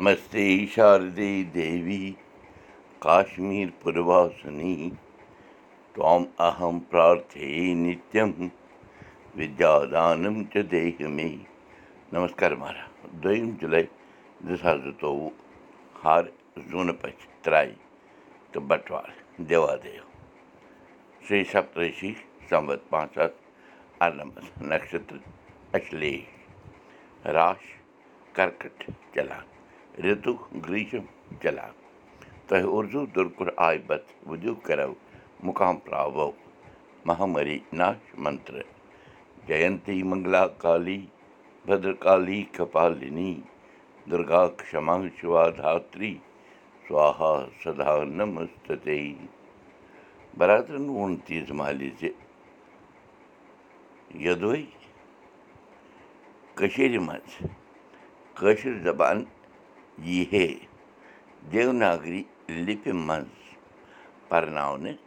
नमस्ते शारदे देवी نم شیٖشمیٖسنیہ پراتھی نتم چھِ دٔی مے نمس مارا دۄیِم جُلاے دٔہ زٕتووُہ ہار زوٗن پرایِ تہٕ بٹوار دوا دیو श्री سپتِی संवत پانٛژاہ ارنم नक्षत्र اشلیش राश कर्कट चलान رِتُو گرٛیٖشم چلان تۄہہِ اُردو آیہِ بت وُدو کَرو مُقام پراوو مہامری ناش منتر جینتی منگلا کالی بدرکالی کپالِنی دُرگا کما شِوا دھتری سوہا سدا نمستے برادرَن ووٚن تیٖژ ہے دیوناگری لِپہِ منٛز پَرناونہٕ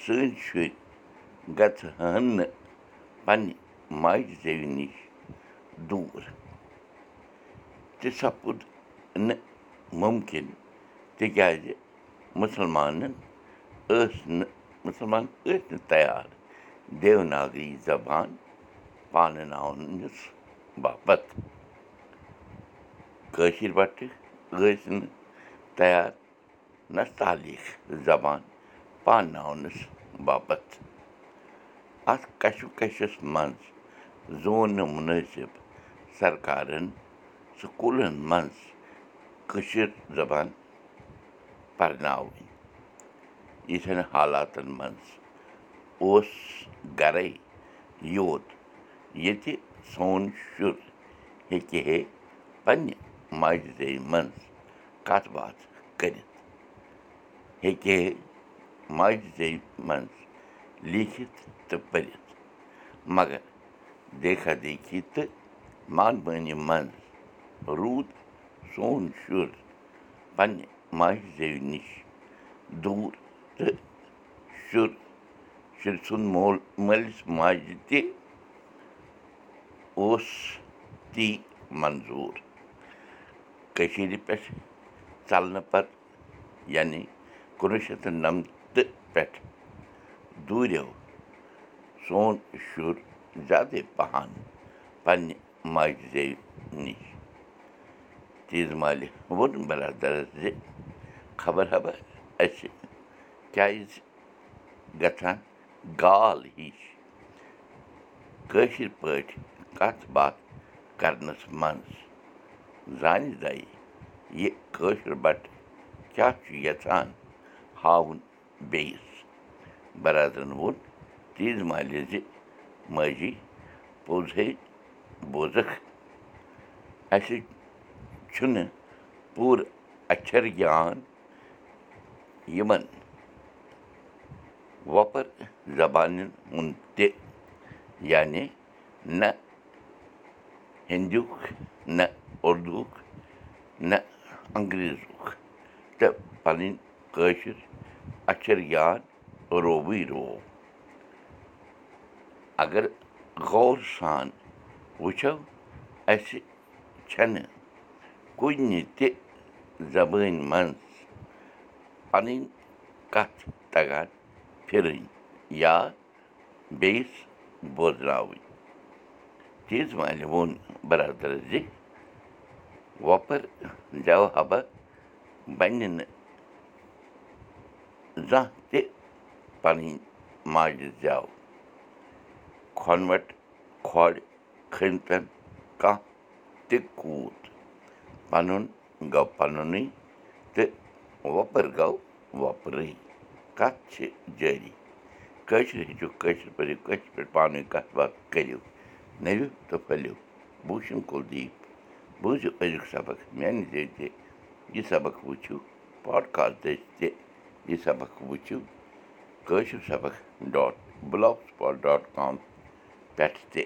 سٲنۍ شُرۍ گژھٕ ہن نہٕ پنٛنہِ ماجہِ زیوِ نِش دوٗر تہِ سپُد نہٕ مُمکِن تِکیٛازِ مُسلمانَن ٲسۍ نہٕ مُسلمان ٲسۍ نہٕ تیار دیوناگری زبان پانناونَس باپتھ کٲشِر پٲٹھۍ ٲسۍ نہٕ تیار نستعلیق زبان پانناونَس باپتھ اَتھ کَشو کَشَس منٛز زون نہٕ مُنٲسِب سرکارَن سکوٗلَن منٛز کٲشِر زبان پَرناوٕنۍ یِتھٮ۪ن حالاتَن منٛز اوس گَرَے یوت ییٚتہِ سون شُر ہیٚکہِ ہے پنٛنہِ ماجہِ زیٚوِ منٛز کَتھ باتھ کٔرِتھ ہیٚکہِ ہے ماجہِ زیٚوِ منٛز لیٖکھِتھ تہٕ پٔرِتھ مگر دیکھا دیکھی تہٕ مان مٲنی منٛز روٗد سون شُر پنٛنہِ ماجہِ زیٚوِ نِش دوٗر تہٕ شُر شُرۍ سُنٛد مول مٲلِس ماجہِ تہِ اوس تی منظوٗر کٔشیٖرِ پٮ۪ٹھ ژَلنہٕ پَتہٕ یعنی کُنوُہ شَتھ تہٕ نَمتہٕ پٮ۪ٹھ دوٗریو سون شُر زیادَے پَہَن پنٛنہِ ماجہِ زیوِ نِش۔ تیٖژ مالہِ ووٚن بَرادَرَس زِ خبر حبر اَسہِ کیٛازِ گژھان گال ہِش۔ کٲشِر پٲٹھۍ کَتھ باتھ کَرنَس منٛز زانہِ زَے یہِ کٲشِر بَٹہٕ کیٛاہ چھُ یَژھان ہاوُن بیٚیِس بَرادرَن ووٚن تیٖژ مالہِ زِ ماجی پوٚزے بوزَکھ اَسہِ چھُنہٕ پوٗرٕ اَچھَر گیان یِمَن. وۄپَر ہُنٛد تہِ یعنی نہ ہِندیُک نہ اُردوُک نہ انٛگریزُک تہٕ پَنٕنۍ کٲشِر اَچھَر گیان رووٕے روو اگر غور سان وٕچھو اَسہِ چھَنہٕ کُنہِ تہِ زبٲنۍ منٛز پَنٕنۍ کَتھ تَگان پھِرٕنۍ یا بیٚیِس بوزناوٕنۍ تیٖژ مالہِ ووٚن بَرادَرَس زِ وۄپَر زٮ۪و حبہ بَنہِ نہٕ زانٛہہ تہِ پَنٕنۍ ماجہِ زٮ۪و کھۄنوَٹ کھۄڈ کھٔنۍ تَن کانٛہہ تہِ کوٗت پَنُن گوٚو پَنُنُے تہٕ وۄپَر گوٚو وۄپرٕے کَتھ چھِ جٲری کٲشِر ہیٚچھِو کٲشِر پٲٹھۍ کٲشِر پٲٹھۍ پانہٕ ؤنۍ کَتھ باتھ کٔرِو نٔوِو تہٕ پھٔلِو بوٗشِن کُلدیٖپ بوٗزِو أزیُک سبق میٛانہِ تہِ یہِ سبق وٕچھِو پاڈکاسٹٕچ تہِ یہِ سبق وٕچھِو کٲشِر سبق ڈاٹ بٕلاک ڈاٹ کام پٮ۪ٹھ تہِ